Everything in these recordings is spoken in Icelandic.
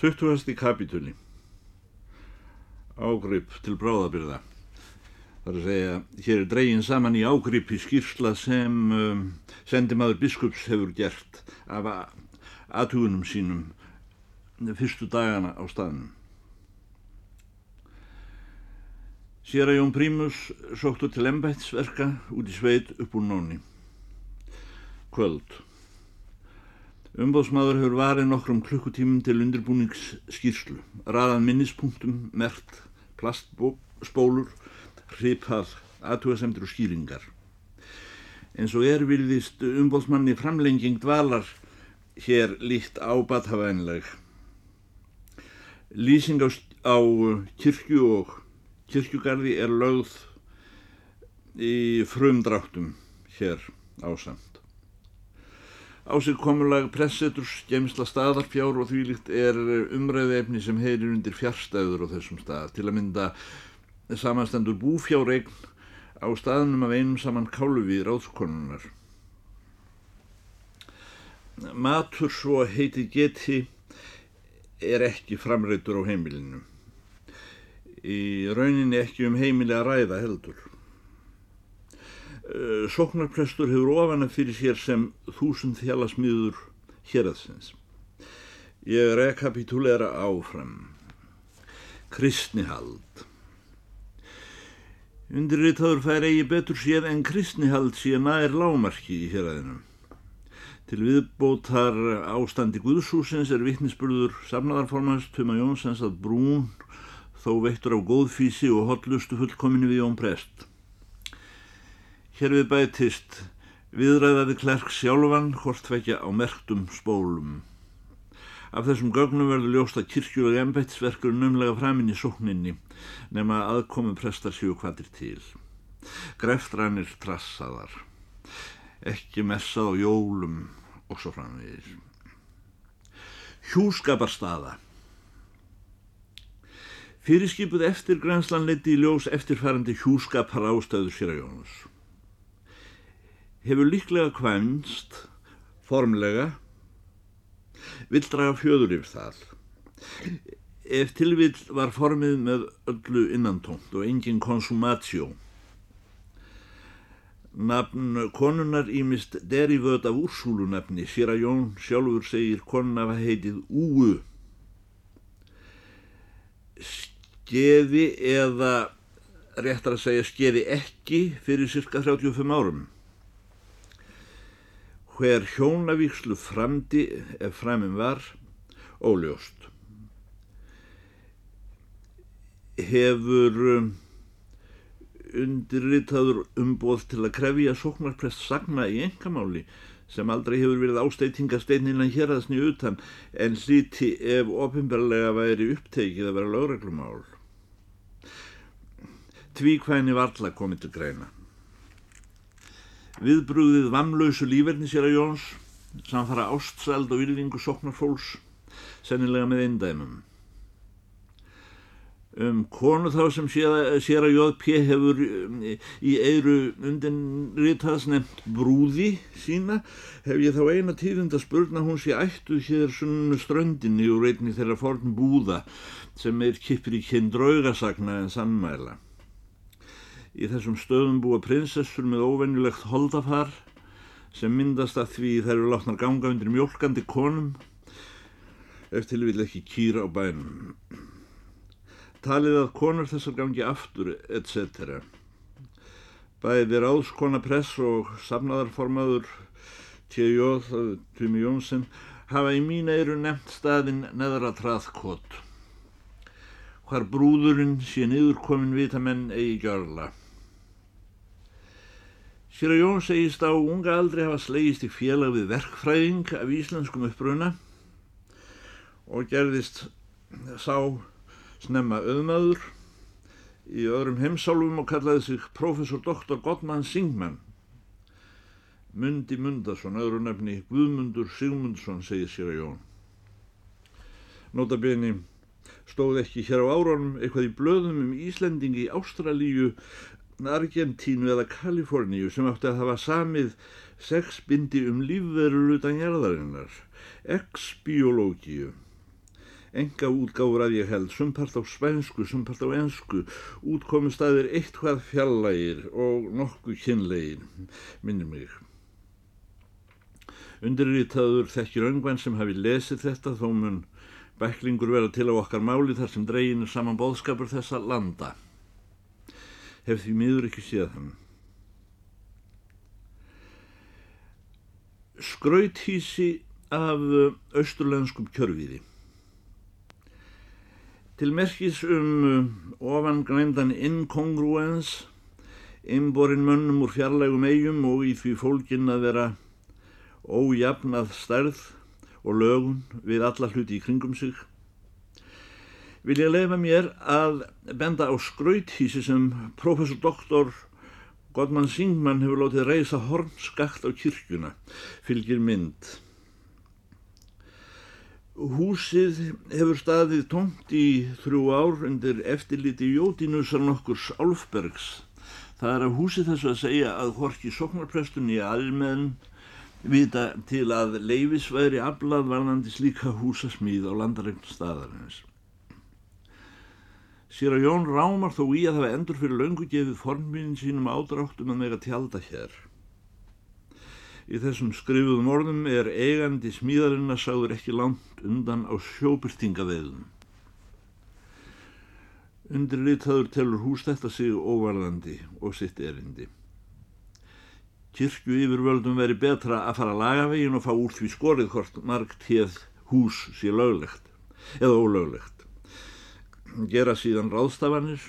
20. kapitúli Ágrip til bráðabyrða Það er að segja, hér er dregin saman í ágrip í skýrsla sem um, sendimaður biskups hefur gert af aðtugunum sínum fyrstu dagana á staðnum. Sér að Jón Prímus sóttu til embætsverka út í sveit upp úr nóni. Kvöld. Umbóðsmaður hefur varið nokkrum klukkutímum til undirbúningsskýrslu, raðan minnispunktum, mert, plastspólur, hripað, aðtúasemtur og skýringar. En svo er vilðist umbóðsmanni framlenging dvalar hér líkt ábatafænleg. Lýsing á, á kirkju og kirkjugarði er lögð í frumdráttum hér ásamt. Á sig komulag presseturs, gemsla staðarfjár og þvílikt er umræði efni sem heyrir undir fjárstæður á þessum stað til að mynda samanstendur búfjáreign á staðnum af einum saman káluvi ráðskonunar. Matur svo heiti geti er ekki framreitur á heimilinu. Í rauninni ekki um heimili að ræða heldur. Soknarprestur hefur ofana fyrir sér sem þúsund þjálasmiður héraðsins. Ég rekapitulera áfram. Kristnihald. Undirritaður fær eigi betur séð en kristnihald sé nær lámarki í héræðinum. Til viðbótar ástandi Guðshúsins er vittnisspurður samnaðarformans Tuma Jónsens að brún þó veittur á góðfísi og hotlustu fullkominu við Jón Prest. Hér við bætist viðræðaði klerk sjálfan hvort vekja á merktum spólum. Af þessum gögnum verður ljóst að kirkjulega embættisverkur nömlega framinn í sókninni nema aðkomi prestar séu hvaðir til. Greftrænir trassaðar, ekki messað á jólum og svo framvegir. Hjúskaparstaða Fyrirskipuð eftir grænslanleiti í ljós eftirfærandi hjúskapar ástöður sér að Jónus. Hefur líklega kvænst, formlega, vill draga fjöður yfir það. Ef tilvill var formið með öllu innantónt og engin konsumatjó. Nafn konunar ímist derivöð af úrsúlunafni, sér að Jón sjálfur segir konun af heitið Úu. Skeði eða réttar að segja skeði ekki fyrir cirka 35 árum. Hver hjónavíkslu framdi ef framinn var óljóst. Hefur undirritaður umboð til að krefja sóknarprest sagna í engamáli sem aldrei hefur verið ásteitingasteinin að héraðsni utan en hlíti ef ofinbarlega væri upptekið að vera lögreglumál. Tvíkvæni varla komið til greina. Viðbrúðið vamlausu líferni sér að Jóns samfara ástsæld og virðingu sóknarfólks sennilega með eindæmum. Um konu þá sem sér að J.P. hefur í eiru undanritaðs nefnt brúði sína hef ég þá eina tíðund að spurna hún sé ættu hér sunnu ströndinni og reyni þeirra forn búða sem er kippir í kyn draugasagna en sannmæla. Í þessum stöðum búa prinsessur með óvennilegt holdafar sem myndast að því þær eru látnar ganga undir mjölkandi konum eftir vil ekki kýra á bænum. Talið að konur þessar gangi aftur, etc. Bæði ráðskona press og safnaðarformaður T.J. Tumi Jónsson hafa í mín eiru nefnt staðin neðra traðkot. Hvar brúðurinn sé niðurkomin vitamenn eigi gjörla. Sér að Jón segist á unga aldrei hafa slegist í félag við verkfræðing af íslenskum uppbruna og gerðist sá snemma auðmaður í öðrum heimsálfum og kallaði sig professor doktor Gottmann Singman. Mundi Mundarsson, öðru nefni Guðmundur Sigmundsson, segir sér að Jón. Notabene stóð ekki hér á áraunum eitthvað í blöðum um Íslendingi í Ástralíu, Argentínu eða Kaliforníu sem átti að hafa samið sex bindi um lífverur utan jarðarinnar, ex-biológíu enga útgáfur að ég held, sumpart á spænsku, sumpart á ensku, útkomu staðir eitthvað fjallægir og nokkuð kynlegir, minnir mig. Undirritaður þekkir öngvann sem hafi lesið þetta þó mun bæklingur vera til á okkar máli þar sem dreginir saman bóðskapur þessa landa. Hef því miður ekki séð hann. Skrauthísi af austurlenskum kjörviði. Til merkis um uh, ofangrændan incongruens, einborinn mönnum úr fjarlægum eigum og í því fólkin að vera ójafnað stærð og lögun við alla hluti í kringum sig, vil ég lefa mér að benda á skrauthísi sem professor doktor Godman Singman hefur látið reysa hornskakt á kirkjuna, fylgir mynd. Húsið hefur staðið tómt í þrjú ár undir eftirliti Jódínusar nokkurs Álfbergs. Það er að húsið þessu að segja að horki soknarprestunni almenn vita til að leifisværi aflað varðandi slíka húsasmíð á landaregn að Jón rámar þó í að það endur fyrir löngu gefið forminin sínum ádráttum að meira tjálta hér. Í þessum skrifuðum orðum er eigandi smíðarinn að sáður ekki langt undan á sjóbyrtingaveðum. Undirlitaður telur hús þetta sig óvarðandi og sitt erindi. Kirkju yfirvöldum veri betra að fara að laga veginn og fá úr því skorið hvort margt hér hús sé löglegt eða ólöglegt. Gera síðan ráðstafanir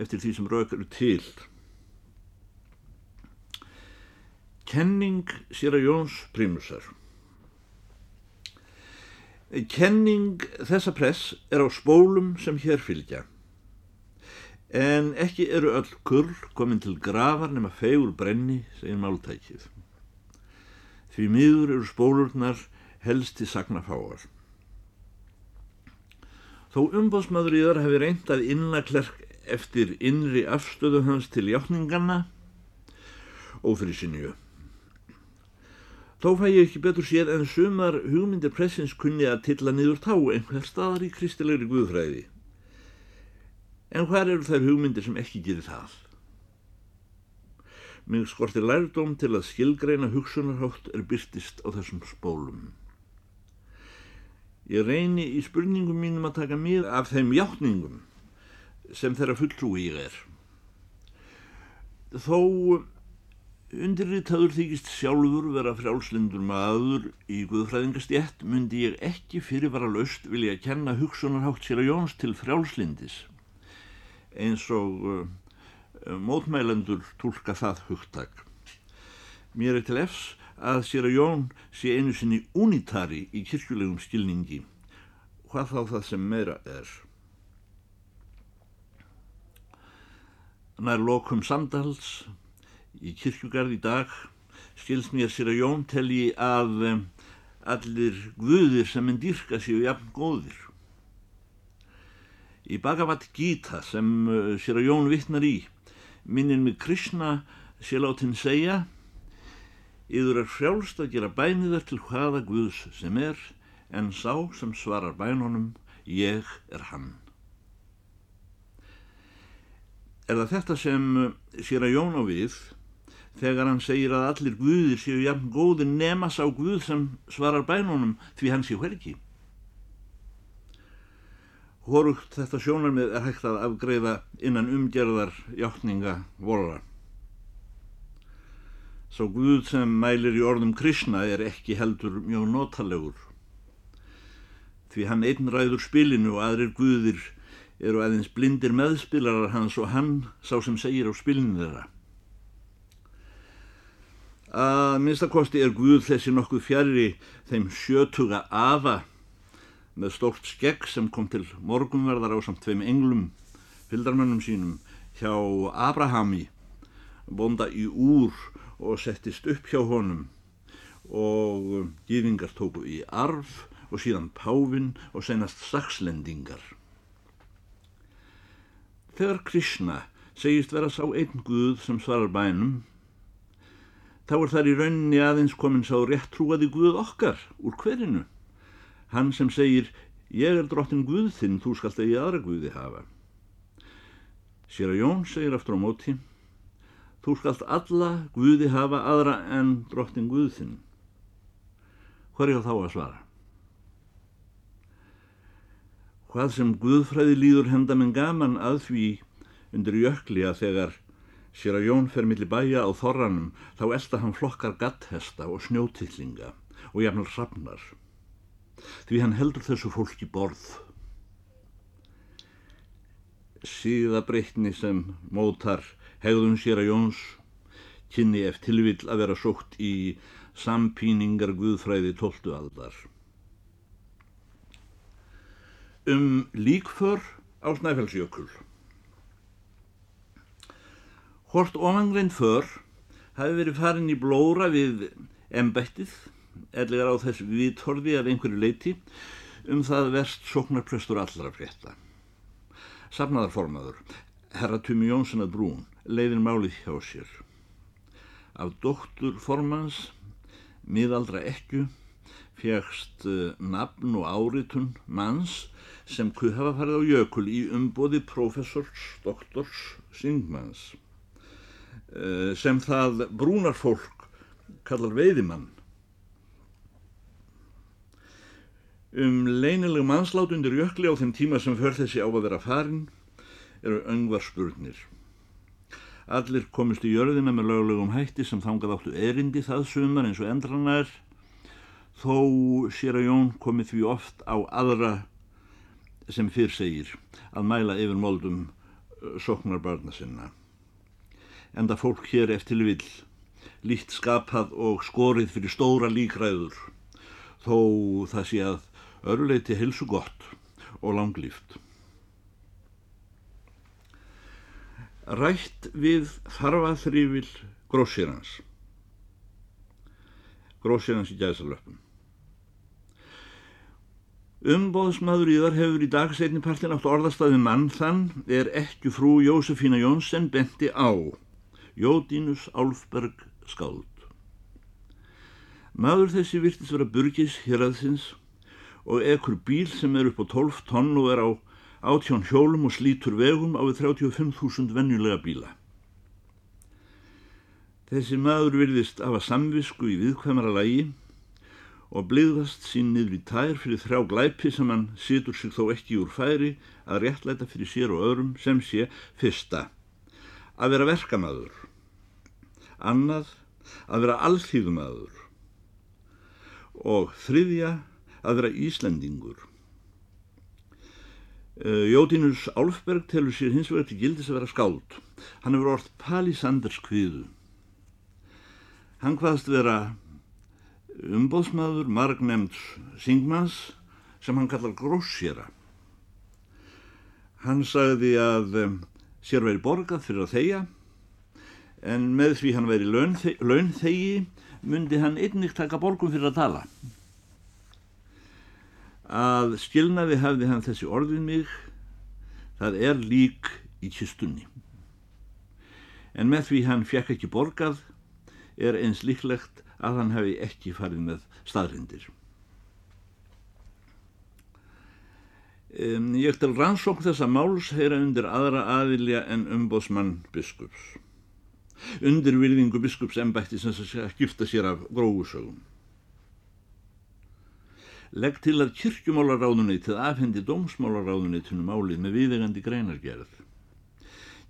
eftir því sem rauk eru til. Kenning sér að Jóns Prímusar Kenning þessa press er á spólum sem hér fylgja. En ekki eru öll kurl komin til grafar nema fegur brenni, segir máltækið. Því miður eru spólurnar helst til sagnafáar. Þó umbóðsmaður í þar hefur reynd að innaklerk eftir innri afstöðu hans til hjáttninganna og fyrir sinniu. Þó fæ ég ekki betur séð en sumar hugmyndir pressins kunni að tilla niður tá einhver staðar í kristilegri guðfræði. En hvað eru þær hugmyndir sem ekki gerir það? Mig skortir lærdóm til að skilgreina hugsunarhátt er byrtist á þessum spólum. Ég reyni í spurningum mínum að taka mér af þeim hjáttningum sem þeirra fulltrúi ég er. Þó Undirritaður þykist sjálfur vera frjálslindur maður í Guðfræðingastjett myndi ég ekki fyrirvara laust vilja að kenna hugsunarhátt sér að Jóns til frjálslindis eins og uh, mótmælendur tólka það hugtak. Mér er til efs að sér að Jón sé einu sinni unitari í kirkjulegum skilningi hvað þá það sem meira er. Nær lokum samdals í kirkjugarð í dag skilst mér sér að Jón telji að um, allir guðir sem en dýrka séu jafn góðir. Í Bhagavad Gita sem uh, sér að Jón vittnar í minnin með Krishna sé látin segja Yður er frjálst að gera bæniðar til hvaða guðs sem er en sá sem svarar bænunum ég er hann. Er það þetta sem uh, sér að Jón á við þegar hann segir að allir guðir séu jafn góðir nema sá guð sem svarar bænunum því hann sé hverki. Hórugt þetta sjónarmið er hægt að afgreiða innan umgerðar hjáttninga volara. Sá guð sem mælir í orðum Krishna er ekki heldur mjög notalegur. Því hann einn ræður spilinu og aðrir guðir eru aðeins blindir meðspilarar hans og hann sá sem segir á spilinu þeirra. Að minnstakosti er Guð þessi nokkuð fjari þeim sjötuga afa með stórt skegg sem kom til morgunverðar á samt tveim englum, fyldarmönnum sínum, hjá Abrahami, bonda í úr og settist upp hjá honum og gýðingar tóku í arf og síðan pávin og senast sakslendingar. Þegar Krishna segist vera sá einn Guð sem svarar bænum, þá er þar í rauninni aðeins komin sá rétt trúaði Guð okkar úr hverinu. Hann sem segir, Ég er drottin Guð þinn, þú skalt eigi aðra Guði hafa. Sér að Jón segir aftur á móti, þú skalt alla Guði hafa aðra en drottin Guð þinn. Hvað er þá að svara? Hvað sem Guðfræði líður henda minn gaman að því undir jökli að þegar sér að Jón fer millir bæja á þorranum þá elda hann flokkar gatthesta og snjótillinga og jafnal hrafnar því hann heldur þessu fólki borð. Síða breytni sem mótar hegðun sér að Jóns kynni eftir tilvill að vera sótt í sampíningar guðfræði tóltu aldar. Um líkför á Snæfellsjökul. Hort ofangrein för hafi verið farin í blóra við embættið ellegar á þess viðtorði af einhverju leiti um það verst sóknarprestur allra frétta. Safnaðarformaður, herra Tumi Jónsson að Brún, leiðin málið hjá sér. Af doktur formans, miðaldra ekku, fjagst uh, nafn og áritun manns sem kuð hafa farið á jökul í umbóði professors, doktors, syngmanns uh, sem það brúnarfólk kallar veiðimann Um leinileg mannslát undir jökli á þeim tíma sem för þessi á að vera farin eru öngvar spurnir. Allir komist í jörðina með lögulegum hætti sem þangað áttu erindi það sumar eins og endranar þó sér að Jón komið því oft á aðra sem fyrr segir að mæla yfir moldum soknar barna sinna. Enda fólk hér eftir vil líkt skapað og skorið fyrir stóra líkræður þó það sé að öruleiti hilsu gott og langlýft. Rætt við þarfaþrývil grósirans. Grósirans í gæðsalöpum. Umbóðsmaður í þar hefur í dagsegni partin átt orðastæði mann þann er ekki frú Jósefína Jónsson benti á Jódínus Álfberg skáld. Maður þessi virtist vera burgis hér aðsins og ekkur bíl sem er upp á 12 tonn og er á átjón hjólum og slítur vegum á við 35.000 venjulega bíla. Þessi maður virðist af að samvisku í viðkvæmara lægi og bliðast sín niður í tær fyrir þrjá glæpi sem hann situr sig þó ekki úr færi að réttlæta fyrir sér og öðrum sem sé fyrsta að vera verkamaður, annað að vera alþýðumadur og þriðja að vera Íslandingur. Eh, Jódínus Álfberg telur sér hins vegar til gildis að vera skáld. Hann hefur orðt Palisanders kviðu. Hann hvaðst vera umbóðsmaður margnemd Singmans sem hann kallar Gróssjera. Hann sagði að um, sér veri borgað fyrir að þeia en með því hann veri launþegi myndi hann einnig taka borgum fyrir að tala að skilnaði hafði hann þessi orðin mig það er lík í kistunni. En með því hann fekk ekki borgað er eins líklegt að hann hafi ekki farið með staðrindir um, ég til rannsókn þessa máls heyra undir aðra aðilja en umbóðsmann biskups. Undir virðingu biskups embætti sem skipta sér af gróðusögum legg til að kirkjumálaráðunitið afhendi dómsmálaráðunitunum álið með viðegandi greinargerð.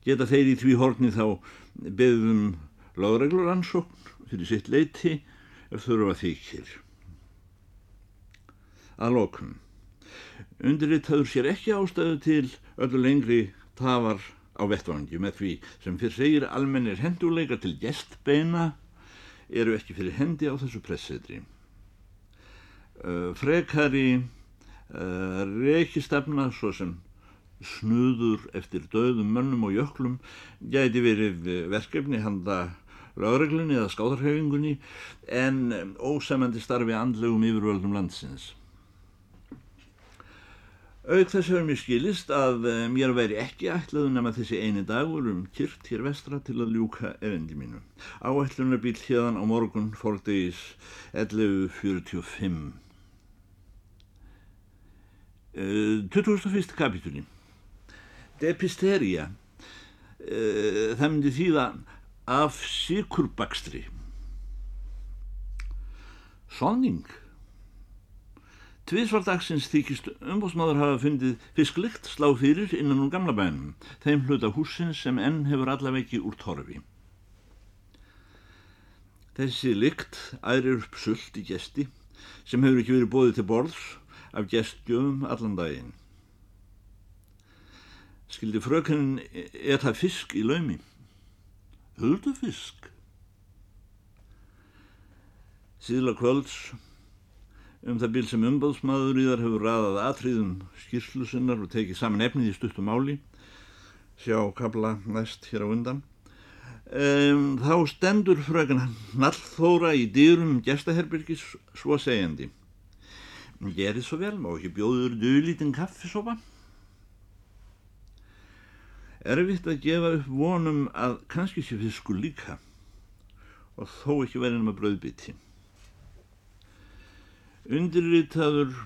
Geta þeir í því horni þá beðum láðreglur ansókn fyrir sitt leiti ef þurfa þykir. Að loknum. Undirriðtaður sér ekki ástæðu til öllu lengri tafar á vettvangi með því sem fyrir segir almennir henduleika til gestbeina eru ekki fyrir hendi á þessu pressetri. Eh, frekari uh, reykistefna svo sem snuður eftir döðum mönnum og jöklum gæti verið verkefni handa lögreglunni eða skáðarhefingunni en ósæmandi starfi andlegum yfirvöldum landsins. Auk þess hefur mér skilist að mér væri ekki ætlaðu nema þessi eini dagur um kyrt hér vestra til að ljúka erendi mínu. Áætlunarbíl hérðan á morgun fórdegis 11.45. 21. kapitúli Depisteria það myndi þýða af sikurbakstri Sonning Tviðsvardagsins þykist umbótsmáður hafa fundið fisklikt slá fyrir innan úr gamla bænum, þeim hluta húsins sem enn hefur allaveggi úr torfi. Þessi likt ærir upp sult í gesti sem hefur ekki verið bóðið til borðs af gestgjöfum allan daginn. Skildi frökinn er það fisk í laumi? Höldu fisk? Síðla kvölds um það bíl sem umbáðsmaður í þar hefur raðað atriðum skýrslusinnar og tekið saman efnið í stuttum áli sjá kabla næst hér á undan um, þá stendur fröken Nallþóra í dýrum gestaherbyrgis svo segjandi gerið svo vel, má ekki bjóður dölítinn kaffisopa erfitt að gefa upp vonum að kannski sé fiskur líka og þó ekki verið um að bröðbytti Undirritaður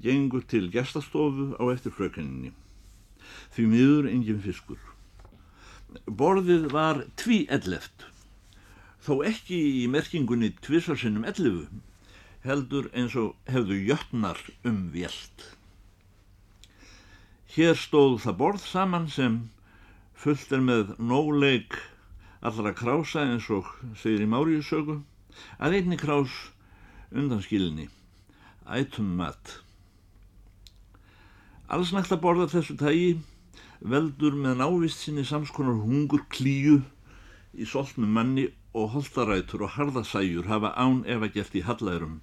gengur til gestastofu á eftir frökenninni. Því miður engin fiskur. Borðið var tví elleft, þó ekki í merkingunni tvísarsinnum ellifu, heldur eins og hefðu jötnar um vjelt. Hér stóð það borð saman sem fullt er með nóleik allra krása eins og segir í Máriusögu, að einni krás undanskilinni, ætum mat. Allsnægt að borða þessu tægi veldur með návist sinni samskonar hungur klíu í soltnum manni og holtarætur og harðasæjur hafa án efa gert í hallærum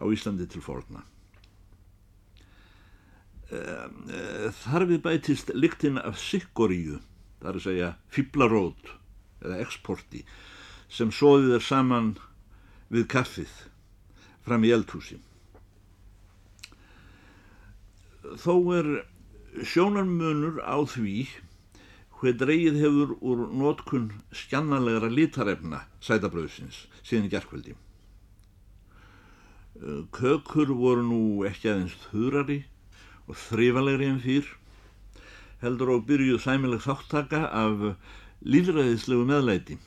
á Íslandi til forna. Þar við bætist lyktinn af sikkoríu, þar að segja fiblarót eða exporti, sem sóðið er saman við kaffið fram í eldhúsi. Þó er sjónarmunur á því hver dreigið hefur úr nótkun skjannalegra lítarefna sætabröðsins síðan í gerðkvöldi. Kökur voru nú ekki aðeins þurrari og þrifalegri en fyrr, heldur á byrjuð sæmileg þáttaka af líðræðislegu meðlæti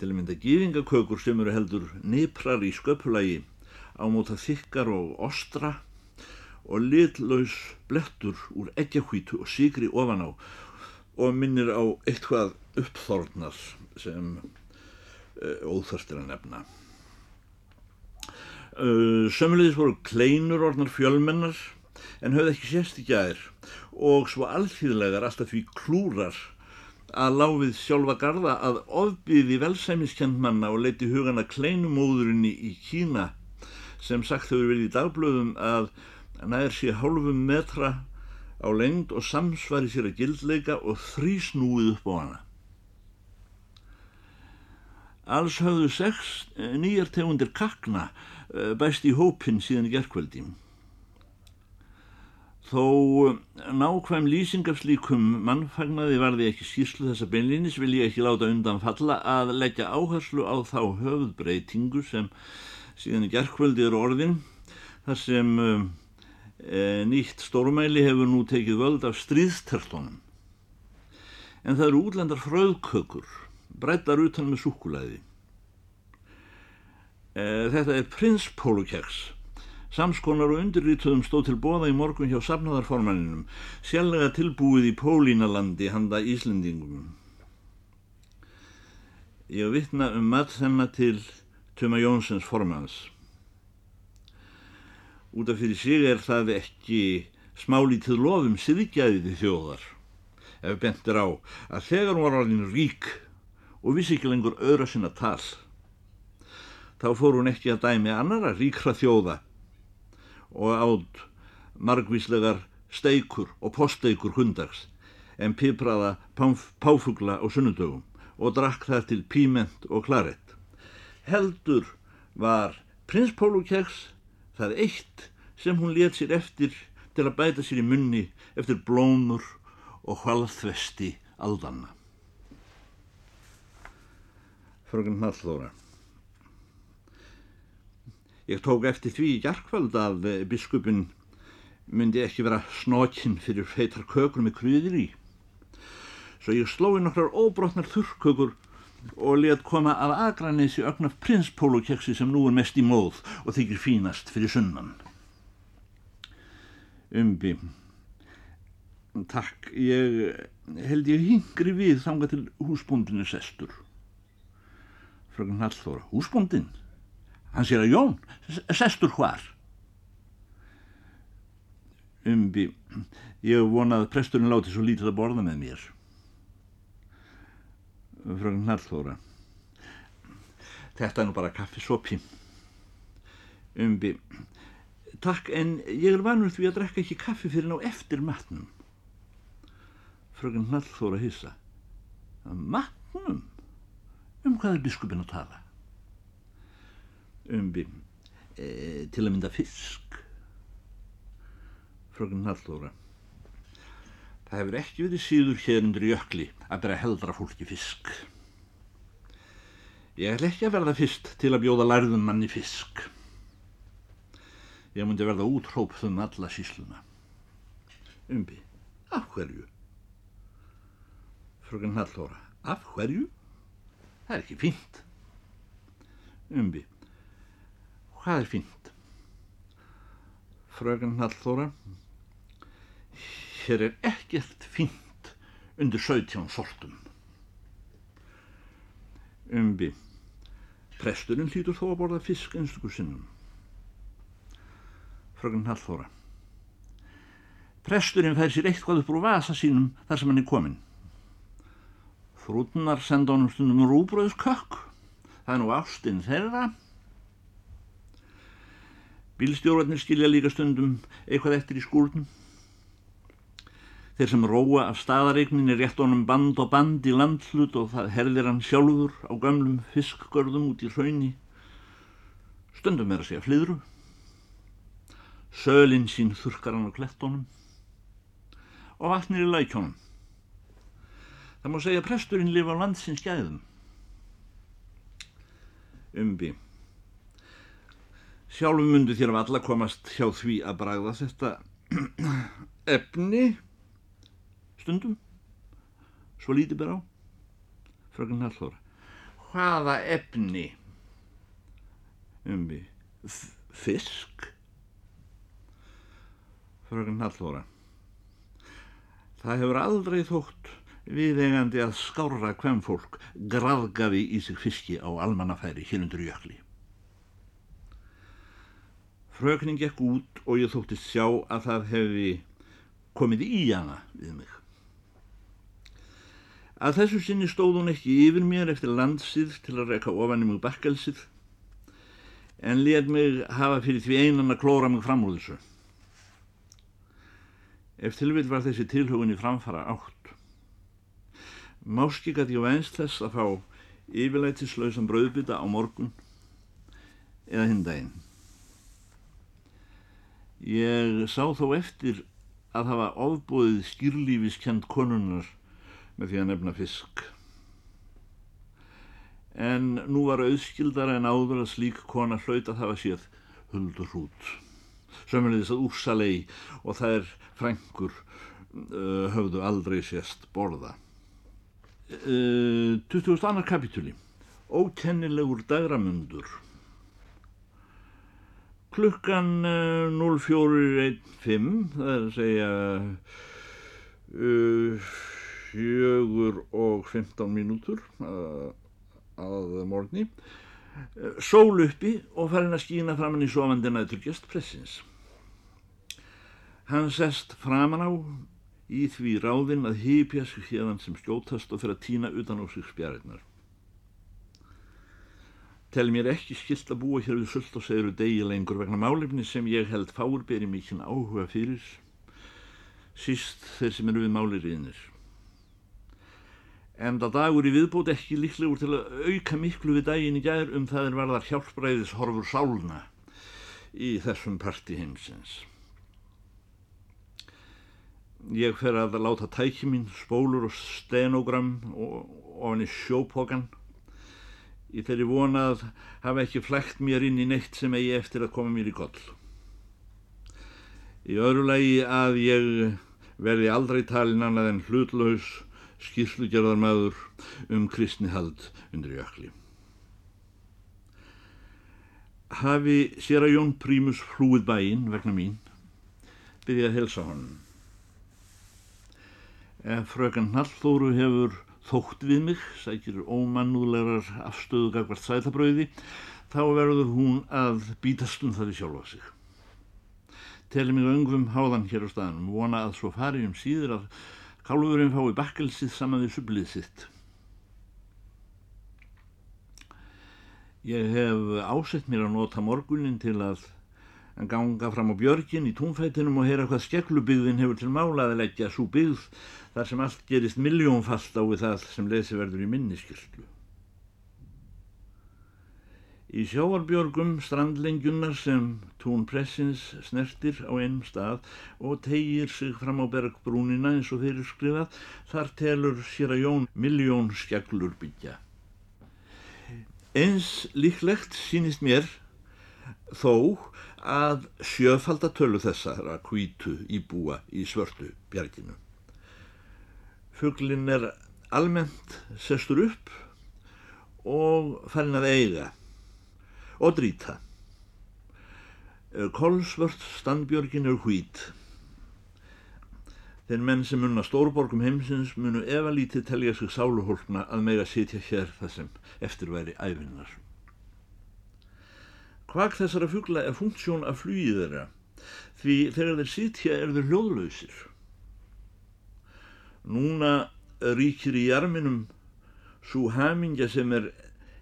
til að mynda gýðingakökur sem eru heldur niprar í sköpulagi á móta þykkar og ostra og litlaus blettur úr eggjahvítu og sigri ofan á og minnir á eitthvað uppþórnar sem uh, óþörstir að nefna. Uh, Sömulegis voru kleinur orðnar fjölmennar en höfðu ekki sérst í gæðir og svo alþýðlegar alltaf því klúrar að láfið sjálfa garda að ofbyði velsæmiskendmanna og leiti hugana kleinumóðurinni í Kína sem sagt hefur verið í dagblöðum að nær sé hálfum metra á lengd og samsvari sér að gildleika og þrísnúið upp á hana. Alls hafðu sex nýjar tegundir kakna bæst í hópin síðan í gerðkvöldi. Þó nákvæm lýsing af slíkum mannfagnaði varði ekki skýrslu þessa beinlýnis vil ég ekki láta undan falla að leggja áherslu á þá höfðbreytingu sem síðan í gerðkvöldi eru orðin þar sem nýtt stórmæli hefur nú tekið völd af stríðstertunum. En það eru útlendar fröðkökur, breytar utan með súkulæði. E, þetta er prinspólukeks Samskonar og undirrítuðum stóð til bóða í morgun hjá safnaðarformanninum, sjálflega tilbúið í Pólínalandi handa Íslendingum. Ég vittna um mat þennan til Tuma Jónsens formans. Út af fyrir sig er það ekki smálítið lofum siðgæðið þjóðar, ef bentir á að þegar hún var alveg rík og vissi ekki lengur öðra sinna tal, þá fór hún ekki að dæmi annara ríkra þjóða og átt margvíslegar steikur og posteikur hundags en pipraða páfugla og sunnudögum og drakk það til píment og klarett. Heldur var prinspólukeks það eitt sem hún let sér eftir til að bæta sér í munni eftir blómur og hvalþvesti aldanna. Fröken Hallþóra Ég tók eftir því í jarkvöld að biskupin myndi ekki vera snókinn fyrir feitar kökur með kryðir í. Svo ég sló í nokkrar óbrotnar þurrkökur og let koma af agranissi ögnaf prinspólukeksi sem nú er mest í móð og þykir fínast fyrir sunnan. Umbi, takk, ég held ég hingri við þanga til húsbúndinu sestur. Fröken Hallþóra, húsbúndin? Hann sér að Jón, sestur hvar? Umbi, ég vonað að presturinn láti svo lítið að borða með mér frá Nallþóra þetta er nú bara kaffisopi umbi. Takk en ég er vanur því að drekka ekki kaffi fyrir ná eftir matnum. Fröken Nallþóra hissa. Matnum? Um hvað er biskupin að tala? Umbi. E, til að mynda fisk. Fröken Nallþóra Það hefur ekki verið síður hér undir jökli að bera heldra fólki fisk. Ég ætla ekki að verða fyrst til að bjóða lærðum manni fisk. Ég myndi verða útrópð um alla sísluna. Umbi, af hverju? Fröken Hallóra, af hverju? Það er ekki fínt. Umbi, hvað er fínt? Fröken Hallóra, hér er ekkert fínt undir 17 sortum. Umbi, presturinn hlýtur þó að borða fisk einstaklega sinnum. Frögn Hallþóra, presturinn fær sér eitthvað upp úr vasa sínum þar sem hann er komin. Frútunar senda honum stundum rúbröðskökk, það er nú ástinn þeirra. Bílstjórnarnir skilja líka stundum eitthvað eftir í skúrnum. Þeir sem róa af staðareigninni rétt honum band og band í landhlut og það herðir hann sjálfur á gamlum fiskgörðum út í hraunni. Stundum er að segja flyðru. Sölinn sín þurkar hann á klettónum og vatnir í lækjónum. Það má segja að presturinn lifa á landsins gæðum. Umbi. Sjálfum myndu þér af alla komast hjá því að bræða þetta efni stundum. Svo lítið ber á. Fröken Hallóra hvaða efni? Umbi fisk? Fröken Hallóra það hefur aldrei þótt viðegandi að skára hvem fólk graðgafi í sig fiski á almannafæri hérundur jökli. Fröknin gekk út og ég þóttist sjá að það hefði komið í hana við mig Að þessu sinni stóð hún ekki yfir mér eftir landsið til að reyka ofan í mig bakkelsið en let mig hafa fyrir því einan að klóra mig fram úr þessu. Ef tilvill var þessi tilhugunni framfara átt. Máski gæti ég vænst þess að fá yfirleitisslausan brauðbytta á morgun eða hinn daginn. Ég sá þó eftir að hafa ofbúið skýrlífiskend konunnar með því að nefna fisk. En nú var auðskildar en áður að slík kona hlaut að hafa séð huldur hrút. Sömmulegis að úrsalei og þær frængur uh, höfðu aldrei sérst borða. Uh, 22. kapitúli. Ókennilegur dagramundur. Klukkan uh, 04.15, það er að segja... Uh, fjögur og 15 mínútur að, að morgni. Sól uppi og farin að skýna framann í sofandi næturgjast pressins hann sest framan á í því ráðinn að hýpja sig hérðan sem skjótast og fyrir að týna utan á sig spjarinnar tel mér ekki skilt að búa hér við sult og seguru degi lengur vegna málefni sem ég held fáur beri mikinn áhuga fyrir síst þeir sem eru við máliriðinir en það dagur í viðbót ekki líklegur til að auka miklu við daginn í gær um það er varðar hjálpræðis horfur sálna í þessum parti heimsins. Ég fer að láta tæki mín spólur og stenogram ofan í sjópokan í þeirri vonað hafa ekki flægt mér inn í neitt sem eigi eftir að koma mér í koll. Í öðru lagi að ég verði aldrei talin annað en hlutlaus skýrslugjörðarmæður um kristnihald undir jökli. Hafi sér að Jón Prímus flúið bæinn vegna mín, byrja að helsa honum. Ef frökan Hallþóru hefur þótt við mig, sækir ómannúðlegar afstöðu gagvart sætabröði, þá verður hún að bítast um það í sjálfa sig. Teli mig öngum háðan hér á staðanum, vona að svo fari um síður að kálugurinn fái bakkelsið saman við sublið sitt. Ég hef ásett mér að nota morgunin til að ganga fram á björgin í túnfætinum og heyra hvað skeklubyggðin hefur til mála að leggja svo byggð þar sem allt gerist miljónfast á við það sem lesi verður í minniskyldu. Í sjáarbjörgum strandlengjunar sem tún pressins snertir á einum stað og tegir sig fram á bergbrúnina eins og þeir skrifað, þar telur sér að jón miljón skjallur byggja. Eins líklegt sínist mér þó að sjöfaldatölu þessara kvítu íbúa í svörtu bjarginu. Fuglin er almennt sestur upp og farin að eiga og drýta. Kolsvört standbjörgin er hvít. Þeir menn sem munna stórborgum heimsins munu ef að lítið telja sig sáluhólkna að mega sitja hér það sem eftirværi æfinnar. Hvag þessara fugla er funksjón af flýið þeirra því þegar þeir sitja er þeir hljóðlausir. Núna ríkir í jarminum svo hamingja sem er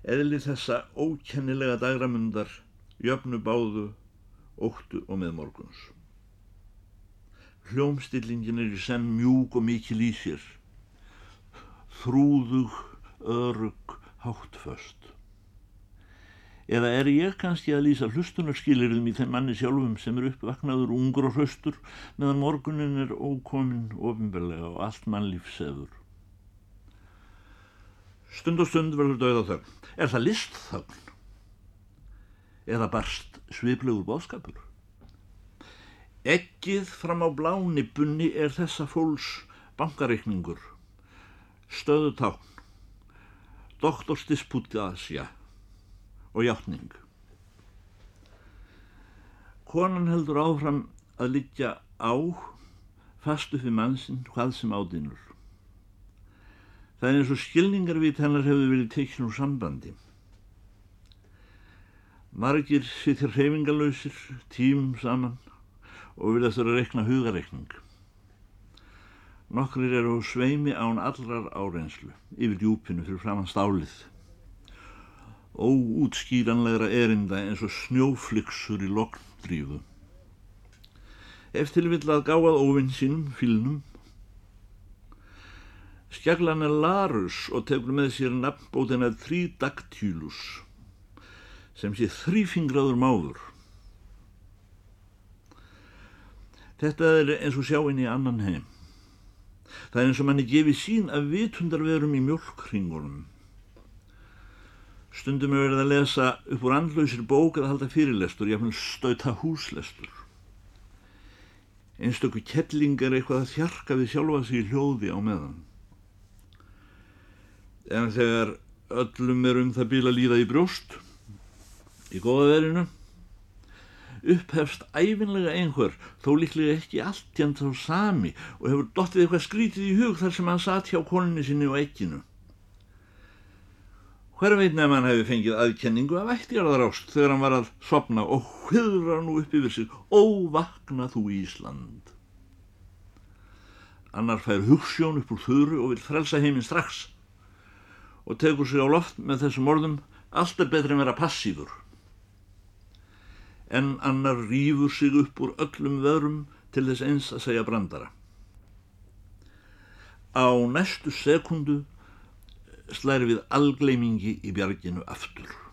eðli þessa ókennilega dagramundar jöfnu báðu, óttu og meðmorguns. Hljómstillingin er í senn mjúk og mikil í sér, þrúðug, örug, háttföst. Eða er ég kannski að lýsa hlustunarskilirðum í þeim manni sjálfum sem er uppvaknaður ungur og hraustur meðan morgunin er ókominn ofinberlega og allt mannlíf sefur. Stund og stund verður dauða þögn. Er það list þögn? Eða barst sviplegur bóðskapur? Ekkið fram á bláni bunni er þessa fólks bankareikningur, stöðutákn, doktorstispútasja og hjáttning. Konan heldur áfram að liggja á fastu fyrir mannsinn hvað sem ádínur. Það er eins og skilningarvit hennar hefur verið tekinn úr sambandi. Margir sittir hreyfingalöysir, tím saman og vilja þurfa að rekna hugarekning. Nokkrir eru á sveimi án allrar árenslu, yfir djúpinu fyrir framann stálið. Óútskýranlegra erinda eins og snjófliksur í lokndrífu. Eftir vill að gáað óvinn sínum, fylnum, Skjaglan er Larus og tegur með sér nafnbótina Tridactylus sem sé þrýfingraður máður. Þetta er eins og sjáinn í annan heim. Það er eins og manni gefi sín að vitundarverum í mjölkringunum. Stundum er verið að lesa upp úr andlausir bók eða halda fyrirlestur, jáfnvel stauta húslestur. Einstöku kettlingar eitthvað að þjarka við sjálfa sig í hljóði á meðan en þegar öllum er um það bíl að líða í brjóst í góða verinu upphefst æfinlega einhver þó líklega ekki allt jæmt þá sami og hefur dottið eitthvað skrítið í hug þar sem hann satt hjá koninni sinni og ekkinu hver veit nefn hann hefði fengið aðkenningu af ættjarðarást þegar hann var að sopna og hviðra nú upp yfir sig óvakna þú Ísland. Annar fær hugssjón upp úr þuru og vil frelsa heiminn strax og tegur sig á loft með þessum orðum allt er betri en vera passífur. En annar rýfur sig upp úr öllum veðrum til þess eins að segja brandara. Á næstu sekundu slæri við algleimingi í bjarginu aftur.